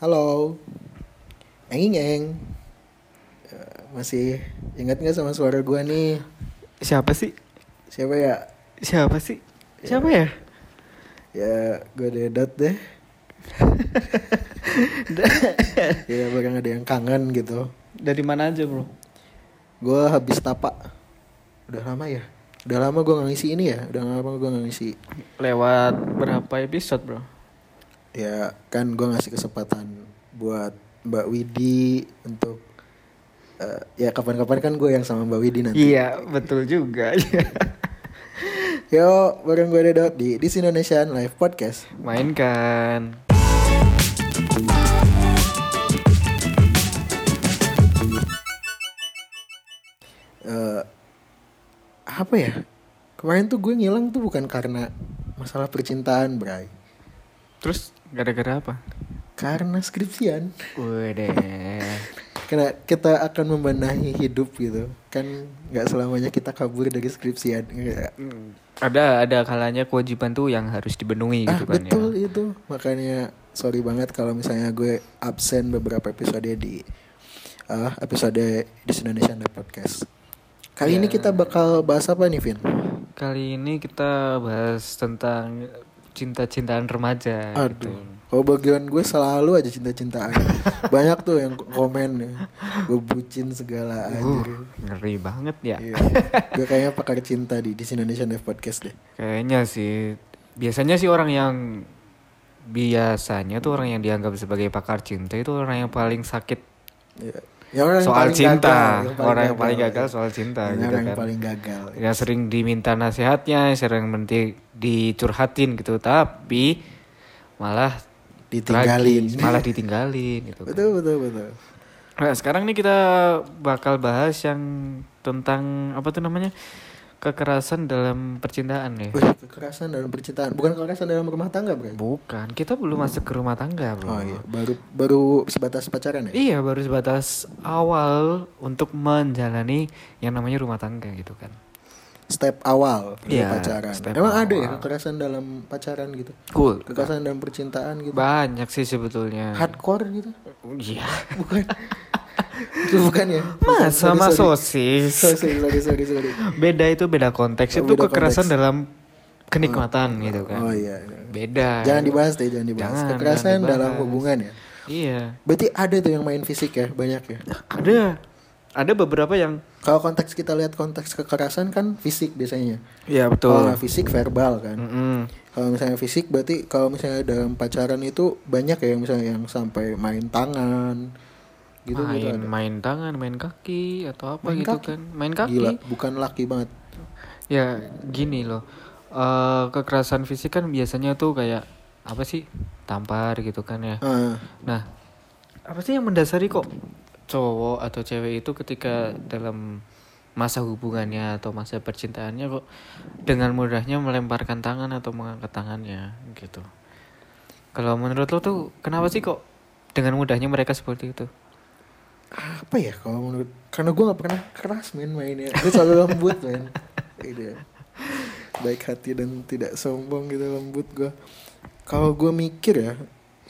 Halo. Eng eng. Eh, Masih ingat nggak sama suara gua nih? Siapa sih? Siapa ya? Siapa sih? Siapa ya? Ya, gue Dedot deh. ya, barang ada yang kangen gitu. Dari mana aja bro? Gue habis tapak. Udah lama ya? Udah lama gue ngisi ini ya? Udah lama gue ngisi. Lewat berapa episode bro? Ya, kan gue ngasih kesempatan buat Mbak Widi untuk eh, ya kapan-kapan kan gue yang sama Mbak Widi nanti. Iya betul juga. Yo, bareng gue Dedot di This Indonesian Live Podcast. Mainkan. eh apa ya? Kemarin tuh gue ngilang tuh bukan karena masalah percintaan, Bray. Terus gara-gara apa? Karena skripsian. Udah. Karena kita akan membenahi hidup gitu. Kan nggak selamanya kita kabur dari skripsian. Nggak. Ada ada kalanya kewajiban tuh yang harus dipenuhi Ah, gitu kan betul ya. itu. Makanya sorry banget kalau misalnya gue absen beberapa episode di ah, episode di Indonesian Live Podcast. Kali ini kita bakal bahas apa nih, Vin? Kali ini kita bahas tentang cinta-cintaan remaja. Aduh. gitu. Kalau bagian gue selalu aja cinta-cintaan. Banyak tuh yang komen ya. Gue bucin segala Uh, anjir. ngeri banget ya. Iya. Gue kayaknya pakar cinta di di Indonesian Live Podcast deh. Kayaknya sih biasanya sih orang yang biasanya tuh orang yang dianggap sebagai pakar cinta itu orang yang paling sakit Iya. Ya, orang yang soal paling cinta, gagal, orang yang paling gagal soal Yang cinta gitu orang kan. yang paling gagal. Yang sering diminta nasihatnya, sering menti dicurhatin gitu, tapi malah Ditinggalin. tragis, malah ditinggalin gitu. kan. Betul betul betul. Nah, sekarang nih kita bakal bahas yang tentang apa tuh namanya? Kekerasan dalam percintaan ya. Wih, kekerasan dalam percintaan, bukan kekerasan dalam rumah tangga, Bro. Bukan, kita belum masuk ke rumah tangga, Bro. Oh iya, baru baru sebatas pacaran ya? Iya, baru sebatas awal untuk menjalani yang namanya rumah tangga gitu kan. Step awal Iya, pacaran. step Emang ada ya awal. kekerasan dalam pacaran gitu? Cool. Kekerasan dalam percintaan gitu? Banyak sih sebetulnya. Hardcore gitu? Iya. Bukan. itu bukan ya? Masa Sorry, sorry. sosis. Sorry, sorry, sorry, sorry. Beda itu beda konteks. Oh, itu beda kekerasan konteks. dalam kenikmatan gitu kan. Oh iya. iya. Beda. Jangan dibahas deh, jangan dibahas. Jangan, Kekerasan jangan dibahas. dalam hubungan ya. Iya. Berarti ada tuh yang main fisik ya, banyak ya. Ada. Ada beberapa yang Kalau konteks kita lihat konteks kekerasan kan fisik biasanya. Iya Kalau betul. nggak fisik verbal kan. Mm-mm. Kalau misalnya fisik berarti kalau misalnya dalam pacaran itu banyak ya yang misalnya yang sampai main tangan gitu main gitu ada. main tangan, main kaki atau apa Main gitu kaki? kan. Main kaki. Gila, bukan laki banget. Ya gini loh, eh kekerasan fisik kan biasanya tuh kayak apa sih tampar gitu kan ya. Ah, Nah, apa sih yang mendasari kok cowok atau cewek itu ketika dalam masa hubungannya atau masa percintaannya kok dengan mudahnya melemparkan tangan atau mengangkat tangannya gitu. Kalau menurut lo tuh kenapa sih kok dengan mudahnya mereka seperti itu? Apa ya kalau menurut karena gue nggak pernah keras main mainnya. Gue selalu lembut main gitu ya. baik hati dan tidak sombong gitu lembut gue kalau gue mikir ya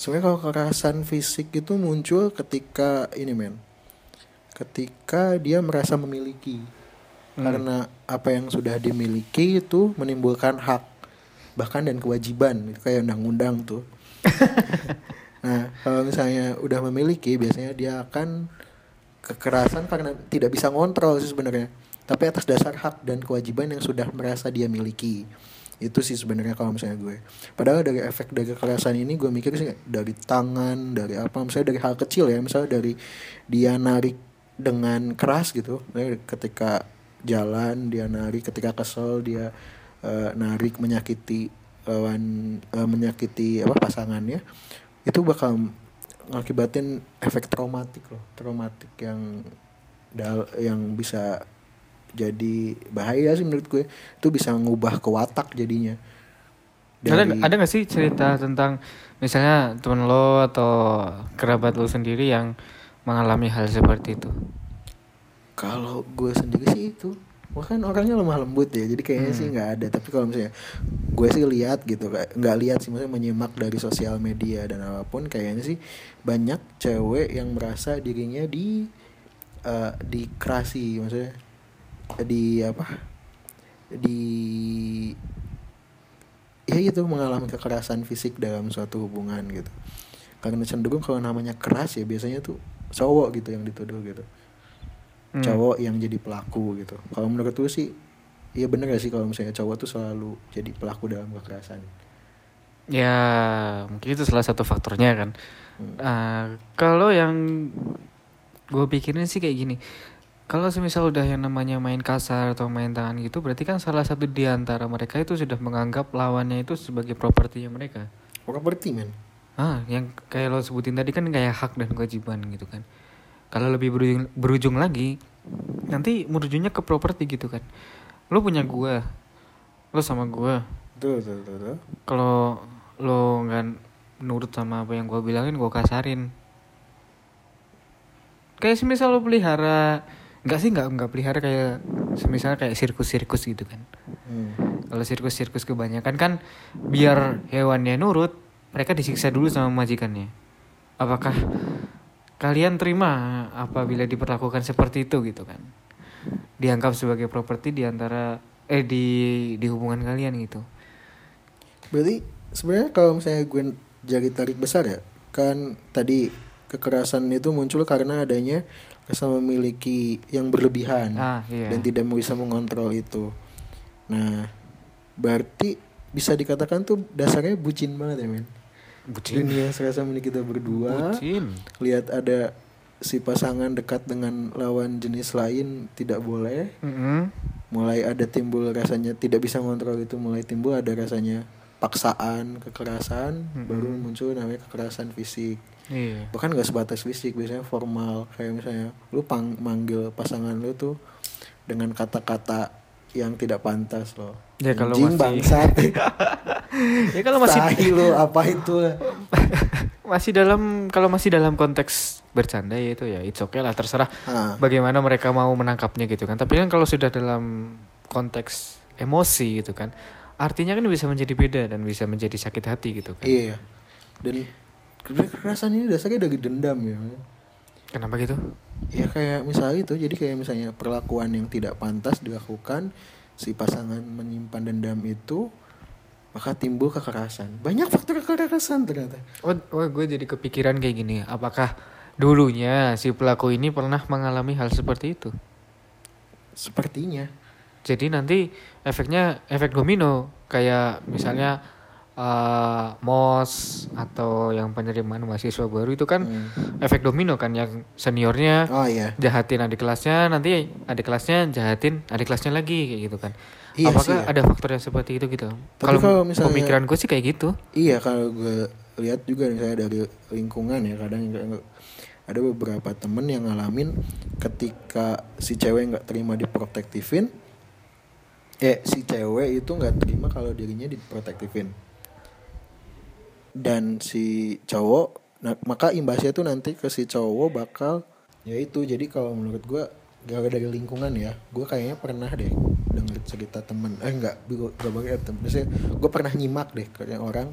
sebenarnya kalau kekerasan fisik itu muncul ketika ini men. Ketika dia merasa memiliki. Karena apa yang sudah dimiliki itu menimbulkan hak bahkan dan kewajiban. Kayak undang-undang tuh. Nah kalau misalnya udah memiliki biasanya dia akan kekerasan karena tidak bisa ngontrol sih sebenarnya. Tapi atas dasar hak dan kewajiban yang sudah merasa dia miliki. Itu sih sebenarnya kalau misalnya gue. Padahal dari efek dari kekerasan ini gue mikir sih dari tangan dari apa misalnya dari hal kecil ya misalnya dari dia narik dengan keras gitu Misalnya ketika jalan dia narik ketika kesel dia eh, narik menyakiti lawan eh, menyakiti apa pasangannya itu bakal ngakibatin efek traumatik loh. Traumatik yang dal yang bisa jadi bahaya sih menurut gue. Itu bisa ngubah ke watak jadinya. Ada ada nggak sih cerita tentang misalnya temen lo atau kerabat lo sendiri yang mengalami hal seperti itu? kalau gue sendiri sih itu Wah kan orangnya lemah lembut ya, jadi kayaknya sih nggak ada. Tapi kalau misalnya gue sih lihat gitu, kayak nggak lihat sih, maksudnya menyimak dari sosial media dan apa pun, kayaknya sih banyak cewek yang merasa dirinya di eh, dikerasi, maksudnya di apa? Di ya itu mengalami kekerasan fisik dalam suatu hubungan gitu. Karena cenderung kalau namanya keras ya biasanya tuh cowok gitu yang dituduh gitu Hmm. cowok yang jadi pelaku gitu. Kalau menurut gue sih, iya bener gak sih kalau misalnya cowok tuh selalu jadi pelaku dalam kekerasan. Ya, mungkin itu salah satu faktornya kan. Hmm. Ah, kalau yang gue pikirin sih kayak gini. Kalau semisal udah yang namanya main kasar atau main tangan gitu, berarti kan salah satu di antara mereka itu sudah menganggap lawannya itu sebagai propertinya mereka. Properti men. Ah, yang kayak lo sebutin tadi kan kayak hak dan kewajiban gitu kan. Kalau lebih berujung, berujung lagi, nanti merujungnya ke properti gitu kan. Lo punya gua, lo sama gua. Kalau lo nggak nurut sama apa yang gua bilangin, gua kasarin. Kayak semisal lo pelihara, nggak sih nggak nggak pelihara kayak semisal kayak sirkus-sirkus gitu kan. Hmm. Kalau sirkus-sirkus kebanyakan kan biar hewannya nurut, mereka disiksa dulu sama majikannya. Apakah kalian terima apabila diperlakukan seperti itu gitu kan? Dianggap sebagai properti di antara eh di di hubungan kalian gitu. Berarti sebenarnya kalau misalnya gue jadi tarik besar ya, kan tadi kekerasan itu muncul karena adanya rasa memiliki yang berlebihan Ah, iya. dan tidak bisa mengontrol itu. Nah, berarti bisa dikatakan tuh dasarnya bucin banget ya men. Bucin. Dunia serasa milik kita berdua. Bucin. lihat ada si pasangan dekat dengan lawan jenis lain tidak boleh Mm-mm. mulai ada timbul rasanya tidak bisa mengontrol itu mulai timbul ada rasanya paksaan kekerasan baru muncul namanya kekerasan fisik Iya. bahkan gak sebatas fisik biasanya formal kayak misalnya lu pang manggil pasangan lu tuh dengan kata-kata yang tidak pantas loh Ya, kalau masih- bangsat Ya kalau masih Tai lu apa itu? Masih dalam kalau masih dalam konteks bercanda ya itu ya it's okay lah terserah Ah. bagaimana mereka mau menangkapnya gitu kan. Tapi kan kalau sudah dalam konteks emosi gitu kan artinya kan bisa menjadi beda dan bisa menjadi sakit hati gitu kan. Iya dan kekerasan ini dasarnya dari dendam ya. Kenapa gitu? Ya kayak misalnya itu, jadi kayak misalnya perlakuan yang tidak pantas dilakukan si pasangan menyimpan dendam itu maka timbul kekerasan. Banyak faktor kekerasan ternyata. oh, oh gue jadi kepikiran kayak gini apakah dulunya si pelaku ini pernah mengalami hal seperti itu Sepertinya. jadi nanti efeknya efek domino kayak misalnya eh, mos atau yang penerimaan mahasiswa baru itu kan Hmm. efek domino kan yang seniornya Oh iya. jahatin adik kelasnya nanti adik kelasnya jahatin adik kelasnya lagi kayak gitu kan Iya apakah sih ya. ada faktor yang seperti itu gitu kalau misalnya- pemikiran gue sih kayak gitu Iya kalau gue lihat juga misalnya dari lingkungan ya kadang ada beberapa temen yang ngalamin ketika si cewek nggak terima diprotektifin, eh si cewek itu nggak terima kalau dirinya diprotektifin dan si cowok nah, maka imbasnya tuh nanti ke si cowok bakal ya itu jadi kalau menurut gue gara dari lingkungan ya. Gue kayaknya pernah deh denger cerita temen eh enggak gue gak pakai temen Maksudnya, gue pernah nyimak deh kayak orang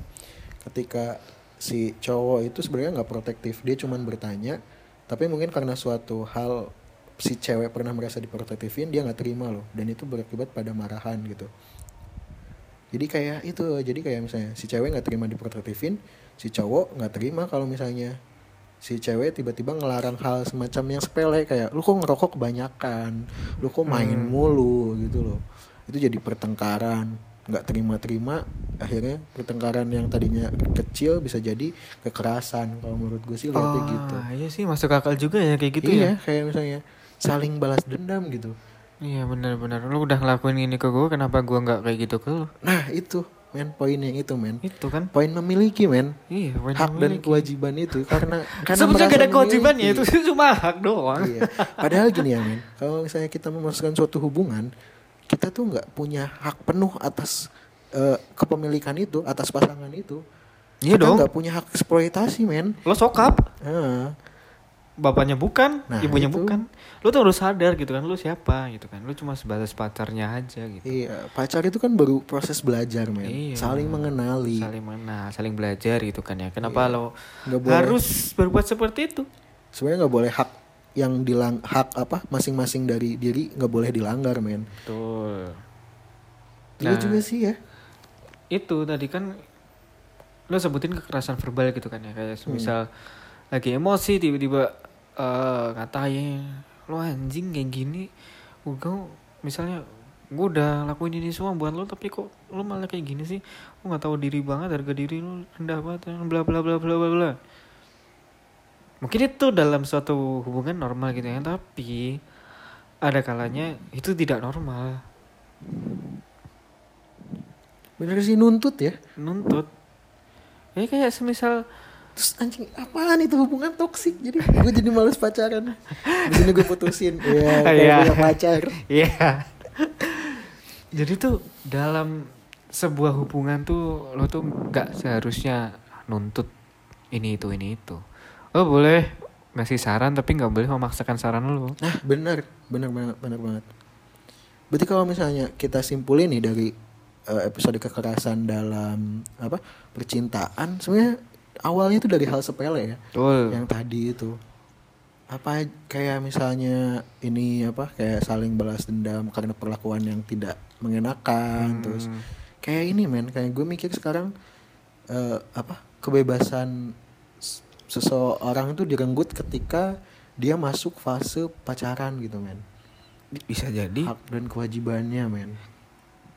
ketika si cowok itu sebenarnya nggak protektif dia cuman bertanya tapi mungkin karena suatu hal si cewek pernah merasa diprotektifin dia nggak terima loh. Dan itu berakibat pada marahan gitu jadi kayak itu jadi kayak misalnya si cewek nggak terima diprotektifin si cowok nggak terima kalau misalnya si cewek tiba-tiba ngelarang hal semacam yang sepele kayak lu kok ngerokok kebanyakan? Lu kok main mulu? Gitu loh. Itu jadi pertengkaran nggak terima-terima akhirnya pertengkaran yang tadinya kecil bisa jadi kekerasan. Kalau menurut gue sih lihatnya gitu. Ah, iya sih masuk akal juga ya kayak gitu iya ya. kayak misalnya saling balas dendam gitu iya benar-benar lu udah ngelakuin ini ke gue kenapa gue nggak kayak gitu ke lu nah itu men poin yang itu men itu kan poin memiliki men iya poin hak dan memiliki. kewajiban itu karena karena Sebetulnya gak ada kewajibannya itu memiliki. cuma hak doang iya. Padahal gini ya men, kalau misalnya kita memasukkan suatu hubungan, kita tuh nggak punya hak penuh atas eh, kepemilikan itu, atas pasangan itu. Iya kita dong. nggak punya hak eksploitasi men. lo sokap Ah. bapaknya bukan Nah, ibunya itu. bukan lu tuh harus sadar gitu kan lu siapa gitu kan lu cuma sebatas pacarnya aja gitu Iya, pacar itu kan baru proses belajar, men. Iya. Saling mengenali. saling mana saling belajar gitu kan ya kenapa Iya. lo boleh. harus berbuat seperti itu Sebenarnya nggak boleh hak yang dilang hak apa masing-masing dari diri nggak boleh dilanggar, men. betul Itu Nah. juga sih ya. itu tadi kan lo sebutin kekerasan verbal gitu kan ya kayak Hmm. misal lagi emosi tiba-tiba eh ngatain lo anjing kayak gini. Gue misalnya gue udah lakuin ini semua buat lo tapi kok lo malah kayak gini sih? Lo nggak tahu diri banget harga diri lo rendah banget bla bla bla bla bla bla. Mungkin itu dalam suatu hubungan normal gitu ya tapi ada kalanya itu tidak normal. Bener sih nuntut ya. nuntut. Ya kayak semisal Terus anjing apaan itu hubungan toksik Jadi gue jadi males pacaran Di sini gue putusin Iya Iya. kayak punya pacar Iya. Jadi tuh dalam sebuah hubungan tuh lo tuh nggak seharusnya nuntut ini itu ini itu. Lo boleh ngasih saran tapi nggak boleh memaksakan saran lo. Nah bener Bener banget Bener banget Berarti kalau misalnya kita simpulin nih dari eh, episode kekerasan dalam apa percintaan sebenarnya awalnya itu dari hal sepele ya. Betul. yang tadi itu. Apa kayak misalnya ini apa kayak saling balas dendam karena perlakuan yang tidak mengenakan terus kayak ini men. Kayak gue mikir sekarang eh, apa kebebasan seseorang itu direnggut ketika dia masuk fase pacaran gitu men. Bisa jadi. hak dan kewajibannya men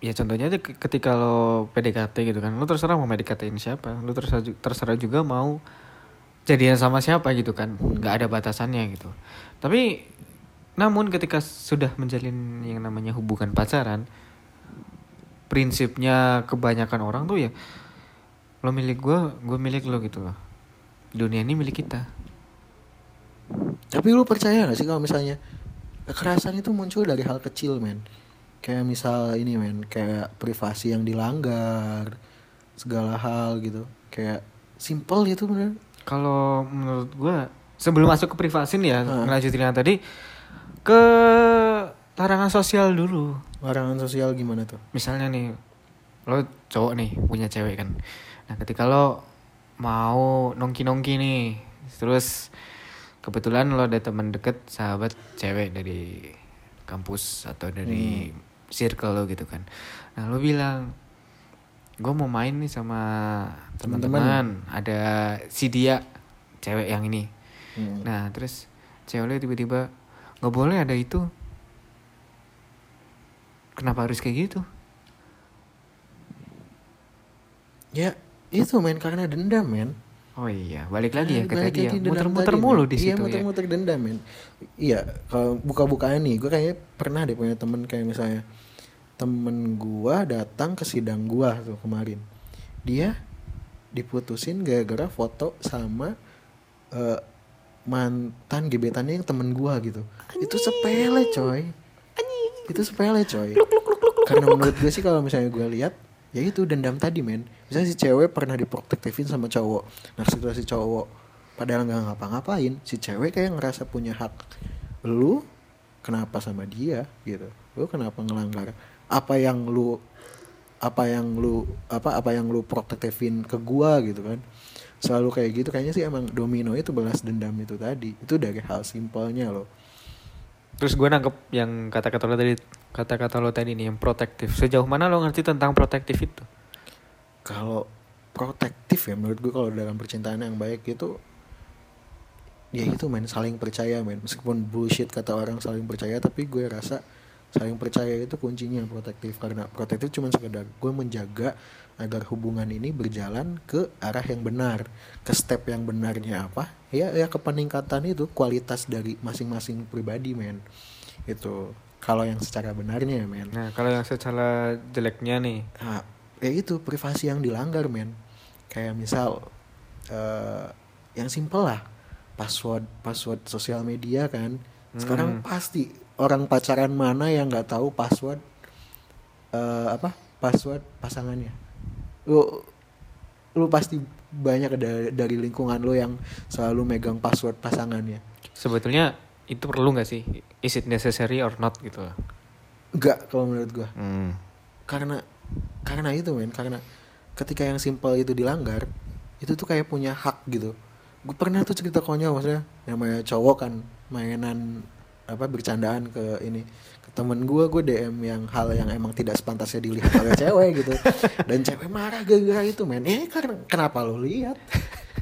Ya contohnya aja ke- ketika lo PDKT gitu kan. Lo terserah mau PDKT-in siapa. Lo terserah, terserah juga mau jadian sama siapa gitu kan. nggak ada batasannya gitu. Tapi namun ketika sudah menjalin yang namanya hubungan pacaran, prinsipnya kebanyakan orang tuh ya lo milik gue, gue milik lo gitu loh. Dunia ini milik kita. Tapi lu percaya gak sih kalau misalnya kekerasan itu muncul dari hal kecil men Kayak misal ini men Kayak privasi yang dilanggar Segala hal gitu Kayak simple gitu bener Kalau menurut gue sebelum masuk ke privasi nih ya, Heeh. ngelanjutin yang tadi ke larangan sosial dulu. Larangan sosial gimana tuh? misalnya nih lo cowok nih punya cewek kan nah ketika lo mau nongki nongki nih terus kebetulan lo ada teman deket sahabat cewek dari kampus atau dari circle lo gitu kan. Nah lo bilang gue mau main nih sama teman-teman. Ada si dia cewek yang ini. Hmm. nah terus cewek lo tiba-tiba nggak boleh ada itu. Kenapa harus kayak gitu? Ya itu men karena dendam men Oh iya, balik lagi ya ke Balik tadi ya. lagi dendam Muter-muter mulu di Iya situ ya. muter-muter dendam men. Iya kalau buka-bukaan nih Gue kayaknya pernah deh punya temen kayak misalnya Temen gua datang ke sidang gua tuh kemarin. Dia diputusin gara-gara foto sama eh, mantan gebetannya yang temen gua gitu. Itu sepele coy. Itu sepele coy. Karena menurut gue sih kalau misalnya gue lihat ya itu dendam tadi men. Misalnya si cewek pernah diprotektifin sama cowok. Nah setelah si cowok padahal nggak ngapa-ngapain si cewek kayak ngerasa punya hak. Lu kenapa sama dia gitu? Lu kenapa ngelanggar? Apa yang lu apa yang lu apa apa yang lu protektifin ke gua gitu kan? Selalu kayak gitu. Kayaknya sih emang domino itu balas dendam itu tadi. Itu dari hal simpelnya loh Terus gue nangkep yang kata-kata lo tadi, kata-kata lo tadi nih yang protektif. Sejauh mana lo ngerti tentang protektif itu? kalau protektif ya menurut gue kalau dalam percintaan yang baik itu ya itu men saling percaya men meskipun bullshit kata orang saling percaya tapi gue rasa saling percaya itu kuncinya protektif. Karena protektif cuma sekedar gue menjaga agar hubungan ini berjalan ke arah yang benar. Ke step yang benarnya apa? Ya ya ke peningkatan itu kualitas dari masing-masing pribadi men. Itu. Kalau yang secara benarnya men. Nah, kalau yang secara jeleknya nih, Nah, ya itu privasi yang dilanggar men. Kayak misal eh yang simple lah, password password sosial media kan. Sekarang Hmm. pasti orang pacaran mana yang nggak tahu password eh apa password pasangannya. Lu lu pasti banyak dari, dari lingkungan lo yang selalu megang password pasangannya. sebetulnya itu perlu nggak sih is it necessary or not gitu loh enggak kalau menurut gue hmm. karena karena itu men karena ketika yang simpel itu dilanggar itu tuh kayak punya hak gitu gue pernah tuh cerita konyol maksudnya namanya cowok kan mainan apa bercandaan ke ini ke temen gue gue DM yang hal yang emang tidak sepantasnya dilihat oleh cewek gitu. Dan cewek marah gara-gara itu men. Eh karena kenapa lo lihat?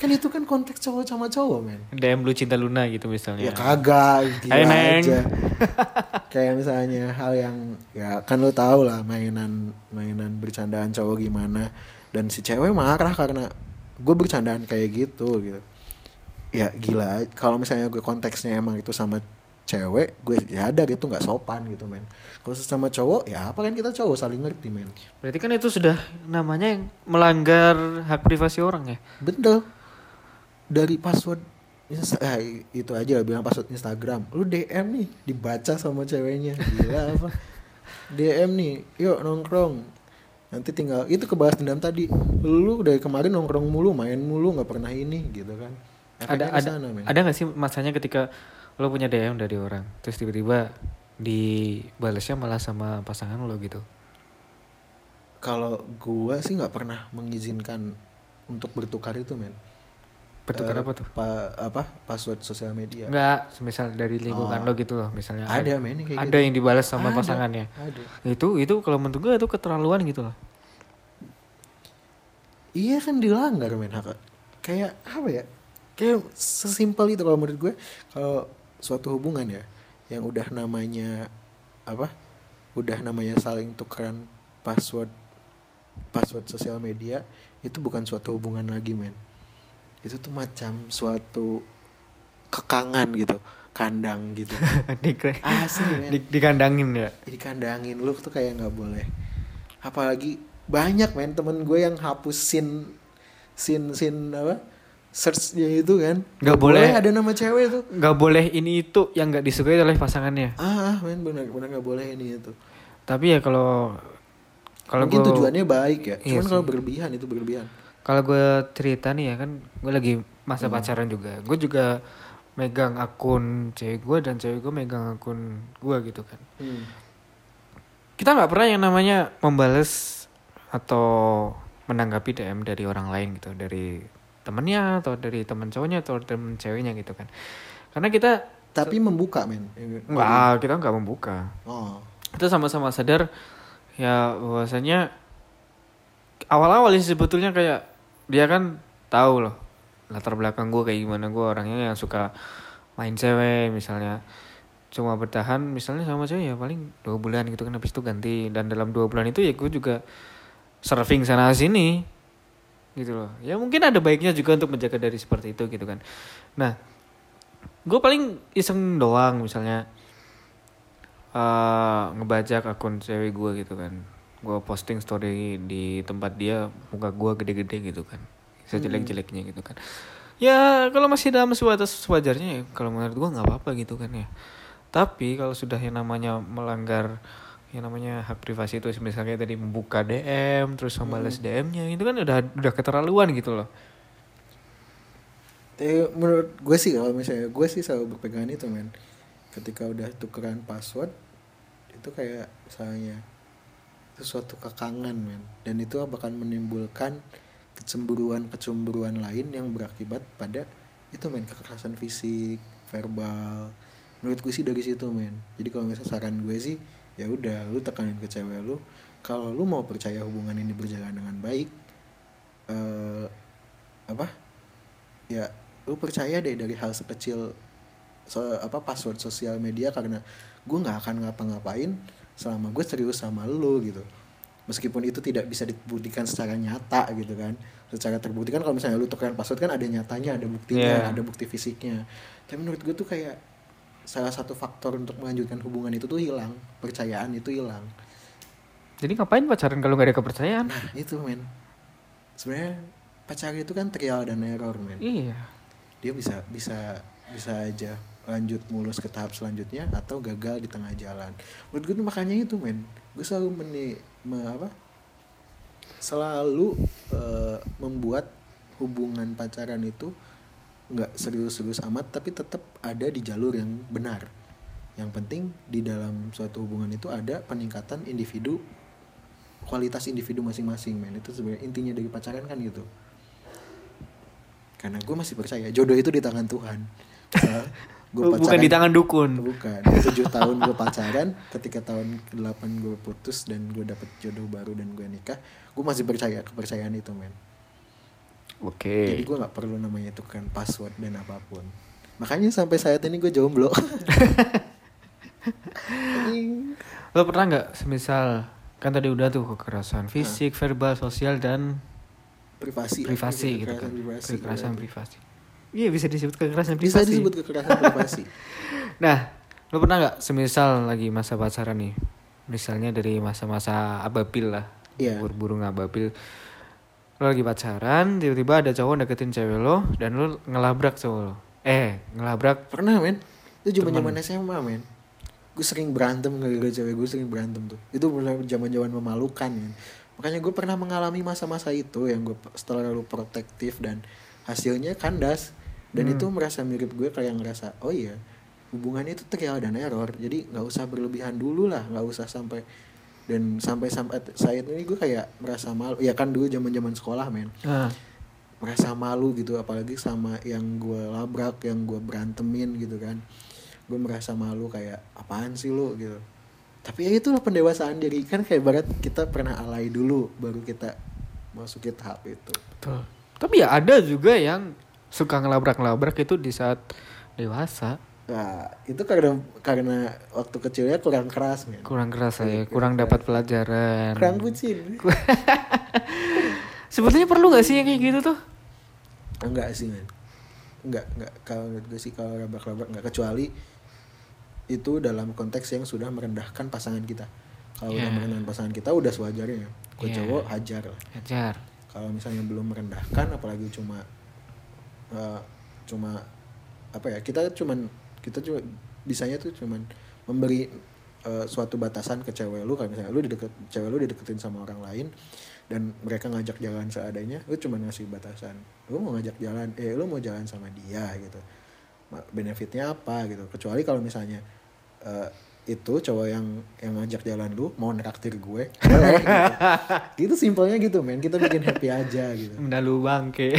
Kan itu kan konteks cowok sama cowok men. DM lu cinta Luna gitu misalnya. Ya kagak gila Hai, Neng. aja. Kayak misalnya hal yang ya kan lo tau lah mainan mainan bercandaan cowok gimana. Dan si cewek marah karena gue bercandaan kayak gitu gitu ya gila. Kalau misalnya gue konteksnya emang itu sama cewek gue ya ada gitu nggak sopan gitu men. Kalau sama cowok ya apa kan kita cowok saling ngerti men? Berarti kan itu sudah namanya yang melanggar hak privasi orang ya? Betul dari password Insta- ah, itu aja lah bilang password Instagram. Lu DM nih dibaca sama ceweknya. Gila apa? DM nih yuk nongkrong. Nanti tinggal itu kebalas dendam tadi. Lu dari kemarin nongkrong mulu main mulu nggak pernah ini gitu kan Efeknya ada ke sana, men. ada nggak sih masanya ketika lo punya DM dari orang terus tiba-tiba dibalasnya malah sama pasangan lo gitu? Kalau gua sih nggak pernah mengizinkan untuk bertukar itu men. Bertukar Eh, apa tuh? pa- apa password sosial media. Enggak, semisal dari lingkungan Oh. lo gitu loh misalnya ada men yang kayak ada gitu. yang dibalas sama Ada, pasangannya. ada. Itu itu kalau menurut gue itu keterlaluan gitu loh. Iya kan dilanggar men hak kayak apa ya kayak sesimpel itu kalau menurut gue kalau suatu hubungan ya yang udah namanya apa udah namanya saling tukeran password password sosial media itu bukan suatu hubungan lagi men. Itu tuh macam suatu kekangan gitu kandang gitu. Di, asli men. di, dikandangin ya? Dikandangin lu tuh kayak nggak boleh. Apalagi banyak men temen gue yang hapus sin sin sin apa searchnya itu kan. Nggak boleh. ada nama cewek itu. nggak boleh ini itu yang nggak disukai oleh pasangannya. Ah ah, men benar benar nggak boleh ini itu. Tapi ya kalau kalau mungkin gua- tujuannya baik ya. Iya cuman kalau berlebihan itu berlebihan. Kalau gue cerita nih ya kan gue lagi masa Hmm. pacaran juga. Gue juga megang akun cewek gue dan cewek gue megang akun gue gitu kan. Hmm. kita nggak pernah yang namanya membales atau menanggapi DM dari orang lain gitu dari temennya atau dari teman cowoknya atau temen ceweknya gitu kan. Karena kita tapi membuka men? Nggak kita nggak membuka. Oh. Kita sama-sama sadar ya bahwasanya awal-awal sih sebetulnya kayak dia kan tahu loh latar belakang gue kayak gimana. Gue orangnya yang suka main cewek misalnya. Cuma bertahan misalnya sama cewek ya paling dua bulan gitu kan habis itu ganti. Dan dalam dua bulan itu ya gue juga surfing sana sini gitu loh. Ya mungkin ada baiknya juga untuk menjaga dari seperti itu gitu kan. Nah gue paling iseng doang misalnya eh ngebajak akun cewek gue gitu kan. Gue posting story di tempat dia muka gue gede-gede gitu kan. Sejelek-jeleknya gitu kan. Ya kalau masih dalam sebatas sewajarnya ya kalau menurut gue nggak apa-apa gitu kan ya. Tapi kalau sudah yang namanya melanggar yang namanya hak privasi itu misalnya tadi membuka DM terus membalas DM-nya itu kan udah udah keterlaluan gitu loh. Tapi menurut gue sih kalau misalnya gue sih selalu berpegangan itu men. Ketika udah tukeran password itu kayak misalnya itu suatu kekangan men. Dan itu bahkan menimbulkan kecemburuan kecemburuan lain yang berakibat pada itu men kekerasan fisik verbal. Menurut gue sih dari situ men. Jadi kalau misalnya saran gue sih ya udah lu tekanin ke cewek lu kalau lu mau percaya hubungan ini berjalan dengan baik eh apa ya lu percaya deh dari hal sekecil so- apa password sosial media karena gue nggak akan ngapa-ngapain selama gue serius sama lu gitu. Meskipun itu tidak bisa dibuktikan secara nyata gitu kan. Secara terbukti kan kalau misalnya lu tukeran password kan ada nyatanya ada buktinya Iya. ada bukti fisiknya. Tapi menurut gue tuh kayak salah satu faktor untuk melanjutkan hubungan itu tuh hilang. Percayaan itu hilang. Jadi ngapain pacaran kalau nggak ada kepercayaan? Nah itu men. Sebenarnya pacaran itu kan trial dan error men. Iya. Dia bisa bisa bisa aja lanjut mulus ke tahap selanjutnya atau gagal di tengah jalan. Menurut gue makanya itu men. Gue selalu meni me- apa? Selalu eh, membuat hubungan pacaran itu nggak serius-serius amat tapi tetap ada di jalur yang benar. Yang penting di dalam suatu hubungan itu ada peningkatan individu kualitas individu masing-masing men. Itu sebenarnya intinya dari pacaran kan gitu. Karena gue masih percaya jodoh itu di tangan Tuhan. Gue Bukan di tangan dukun. bukan. Tujuh tahun gue pacaran ketika tahun ke-8 gue putus dan gue dapet jodoh baru dan gue nikah gue masih percaya kepercayaan itu men Oke. jadi gue nggak perlu namanya itu kan password dan apa pun makanya sampai saat ini gue jomblo. Lo pernah nggak semisal kan tadi udah tuh kekerasan fisik, verbal, sosial dan privasi privasi gitu kan. Kekerasan privasi Kekerasan berarti. privasi. Iya bisa disebut kekerasan bisa privasi. disebut kekerasan privasi Nah, lo pernah nggak semisal lagi masa pacaran nih, misalnya dari masa-masa ababil lah, Iya. bur- burung ababil, lo lagi pacaran, tiba-tiba ada cowok deketin cewek lo dan lo ngelabrak cowok lo, eh ngelabrak, pernah men? Itu zaman zaman SMA men. Gue sering berantem gara-gara cewek gue sering berantem tuh. Itu benar zaman zaman memalukan men. Makanya gue pernah mengalami masa-masa itu yang gue terlalu protektif dan hasilnya kandas. Dan Hmm. itu merasa mirip gue kayak ngerasa oh iya hubungan itu trial dan error. Jadi nggak usah berlebihan dulu lah nggak usah sampai dan sampai sampai saat ini gue kayak merasa malu. Ya kan dulu zaman zaman sekolah men. Nah, merasa malu gitu apalagi sama yang gue labrak yang gue berantemin gitu kan. Gue merasa malu kayak apaan sih lo gitu. Tapi ya itulah pendewasaan diri. Kan kayak barat kita pernah alay dulu baru kita masukin tahap itu. Betul. Tapi ya ada juga yang suka ngelabrak-ngelabrak itu di saat dewasa, nah itu karena karena waktu kecilnya kurang keras men kurang keras ya, kurang dapat pelajaran. kurang bucin Sebetulnya perlu gak sih yang kayak gitu tuh? enggak sih men enggak enggak kalau menurut gue sih kalau labrak-labrak enggak kecuali itu dalam konteks yang sudah merendahkan pasangan kita kalau udah Yeah. merendahkan pasangan kita udah sewajarnya gue Yeah. cowok hajar lah Ajar. kalau misalnya belum merendahkan apalagi cuma eh, cuma apa ya kita cuman kita cuma bisanya tuh cuman memberi eh, suatu batasan ke cewek lu kalau misalnya lu dideket cewek lu dideketin sama orang lain dan mereka ngajak jalan seadanya lu cuma ngasih batasan lu mau ngajak jalan eh lu mau jalan sama dia gitu benefitnya apa gitu kecuali kalau misalnya eh, itu cowok yang yang ngajak jalan lu mau neraktir gue gitu. gitu simpelnya gitu men kita bikin happy aja gitu Mendalu bangke.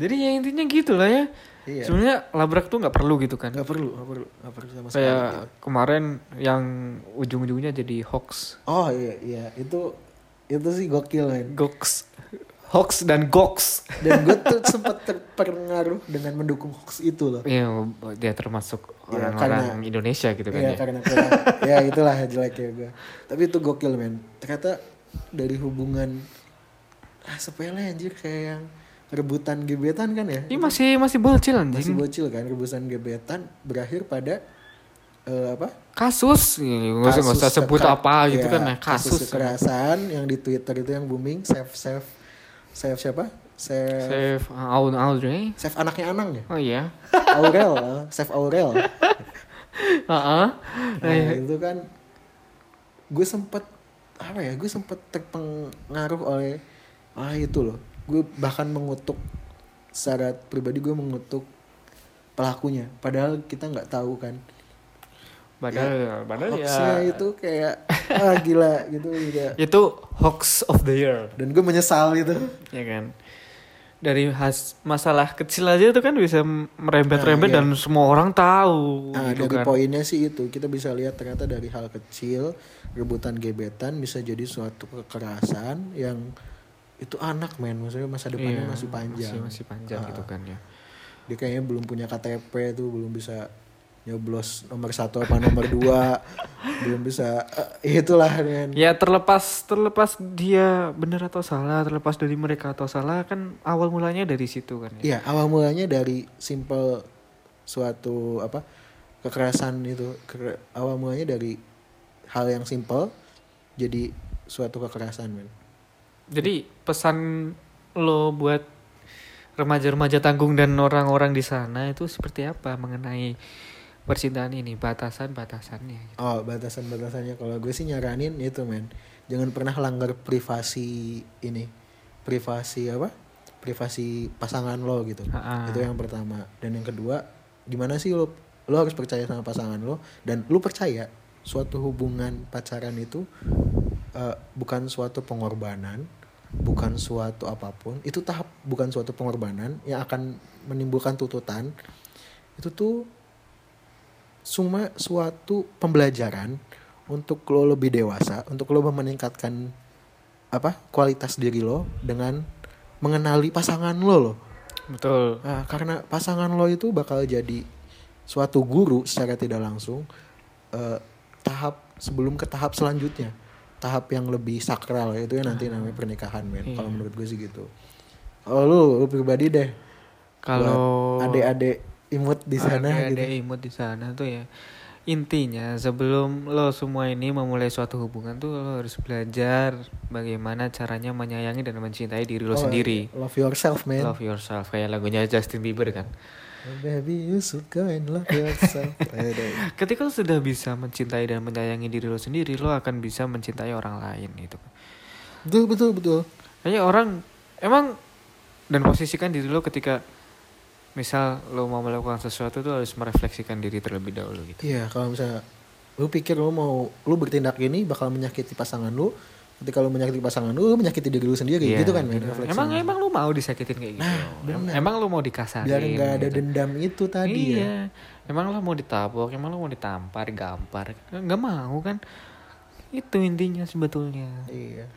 Jadi ya intinya gitu lah ya. Iya. Sebenarnya labrak tuh nggak perlu gitu kan. nggak perlu nggak perlu nggak perlu sama sekali Kayak kemarin yang ujung-ujungnya jadi hoax, oh iya iya itu itu sih gokil men gox, hoax dan gox. dan gue tuh sempat terpengaruh dengan mendukung hoax itu loh Iya, dia termasuk Ya, orang-orang karena- Indonesia gitu kan Iya ya. karena kurang ya itulah jeleknya gue tapi itu gokil men ternyata dari hubungan ah sepele anjir kayak yang rebutan gebetan kan ya Ini masih masih bocil masih anjing. bocil kan rebutan gebetan berakhir pada eh, apa Kasus, nggak usah nggak usah Kasus sebut apa gitu ya, kan ya. Kasus. kekerasan yang di Twitter itu yang booming save save save siapa save Save Aud Audrey. save anaknya Anang ya Oh iya. Aurel eh, save Aurel Heeh. nah itu kan gue sempet apa ya gue sempet terpengaruh oleh ah itu loh gue bahkan mengutuk secara pribadi gue mengutuk pelakunya padahal kita nggak tahu kan Padahal, padahal hoaxnya ya itu kayak ah gila gitu udah itu hoax of the year. dan gue menyesal gitu ya kan dari has masalah kecil aja itu kan bisa merembet-rembet Nah, iya. dan semua orang tahu Nah, gitu dari kan. poinnya sih itu kita bisa lihat ternyata dari hal kecil rebutan gebetan bisa jadi suatu kekerasan yang itu anak men. Maksudnya masa depannya Iya, masih panjang. masih, masih panjang Ah. gitu kan ya. Dia kayaknya belum punya KTP tuh belum bisa nyoblos nomor satu apa nomor dua. Belum bisa eh, itulah men. Ya terlepas terlepas dia benar atau salah terlepas dari mereka atau salah kan awal mulanya dari situ kan ya. Iya awal mulanya dari simple suatu apa kekerasan itu. Kekera- awal mulanya dari hal yang simple jadi suatu kekerasan men jadi pesan lo buat remaja-remaja tanggung dan orang-orang di sana itu seperti apa mengenai percintaan ini? Batasan-batasannya gitu. Oh batasan-batasannya. Kalau gue sih nyaranin itu men. Jangan pernah langgar privasi ini. Privasi apa? Privasi pasangan lo gitu. Ah. itu yang pertama. Dan yang kedua gimana sih lo lo harus percaya sama pasangan lo? Dan lo percaya suatu hubungan pacaran itu eh, bukan suatu pengorbanan bukan suatu apa pun itu tahap bukan suatu pengorbanan yang akan menimbulkan tuntutan. Itu tuh cuma suatu pembelajaran untuk lo lebih dewasa untuk lo meningkatkan apa kualitas diri lo dengan mengenali pasangan lo loh. Betul. Nah, karena pasangan lo itu bakal jadi suatu guru secara tidak langsung eh, tahap sebelum ke tahap selanjutnya tahap yang lebih sakral itu ya nanti namanya pernikahan men. Iya. kalau menurut gue sih gitu. Oh lu lu pribadi deh kalau adik-adik imut di sana gitu. imut di sana tuh ya intinya sebelum lo semua ini memulai suatu hubungan tuh lo harus belajar bagaimana caranya menyayangi dan mencintai diri lo Oh, sendiri. love yourself man love yourself kayak lagunya Justin Bieber kan baby you should go and love yourself. Ketika lo sudah bisa mencintai dan menyayangi diri lo sendiri lo akan bisa mencintai orang lain gitu. Betul betul betul. Kayaknya orang emang dan posisikan diri lo ketika misal lo mau melakukan sesuatu tuh harus merefleksikan diri terlebih dahulu gitu. Iya, kalau misalnya lu pikir lu mau lu bertindak ini bakal menyakiti pasangan lu, ketika lu menyakiti pasangan lu, lu menyakiti diri lu sendiri, Iya, gitu kan men refleksinya. Emang emang lo mau disakitin kayak gitu? Nah, bener. emang lo mau dikasarin? biar nggak ada gitu? dendam itu tadi ya. iya. Emang lo mau ditabok? Emang lo mau ditampar, gampar? Nggak mau kan? Itu intinya sebetulnya. Iya.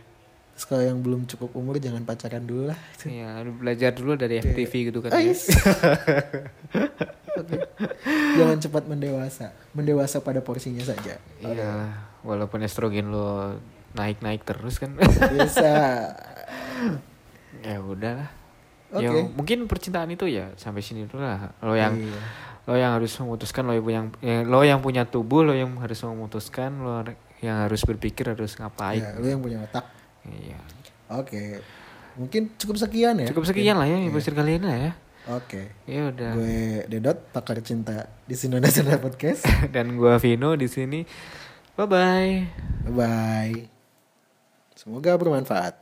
Terus kalau yang belum cukup umur jangan pacaran dulu lah. Iya, belajar dulu dari FTV gitu kan. Ya. yes. Oke. Jangan cepat mendewasa. Mendewasa pada porsinya saja. Iya, walaupun estrogen lo naik-naik terus kan. Bisa. ya udahlah. Oke. Ya mungkin percintaan itu ya sampai sini dulu lah. Lo yang Iya. lo yang harus memutuskan, lo yang punya ya, lo yang punya tubuh, lo yang harus memutuskan, lo yang harus berpikir harus ngapain. Ya, lu yang punya otak. Iya. Oke. Mungkin cukup sekian ya. Cukup sekian lah ya episode kali ini lah ya. Oke. Ya udah. Gue Dedot, pakar cinta di Sino Nasional Podcast. Dan gua Vino di sini. Bye bye. Bye bye. Semoga bermanfaat.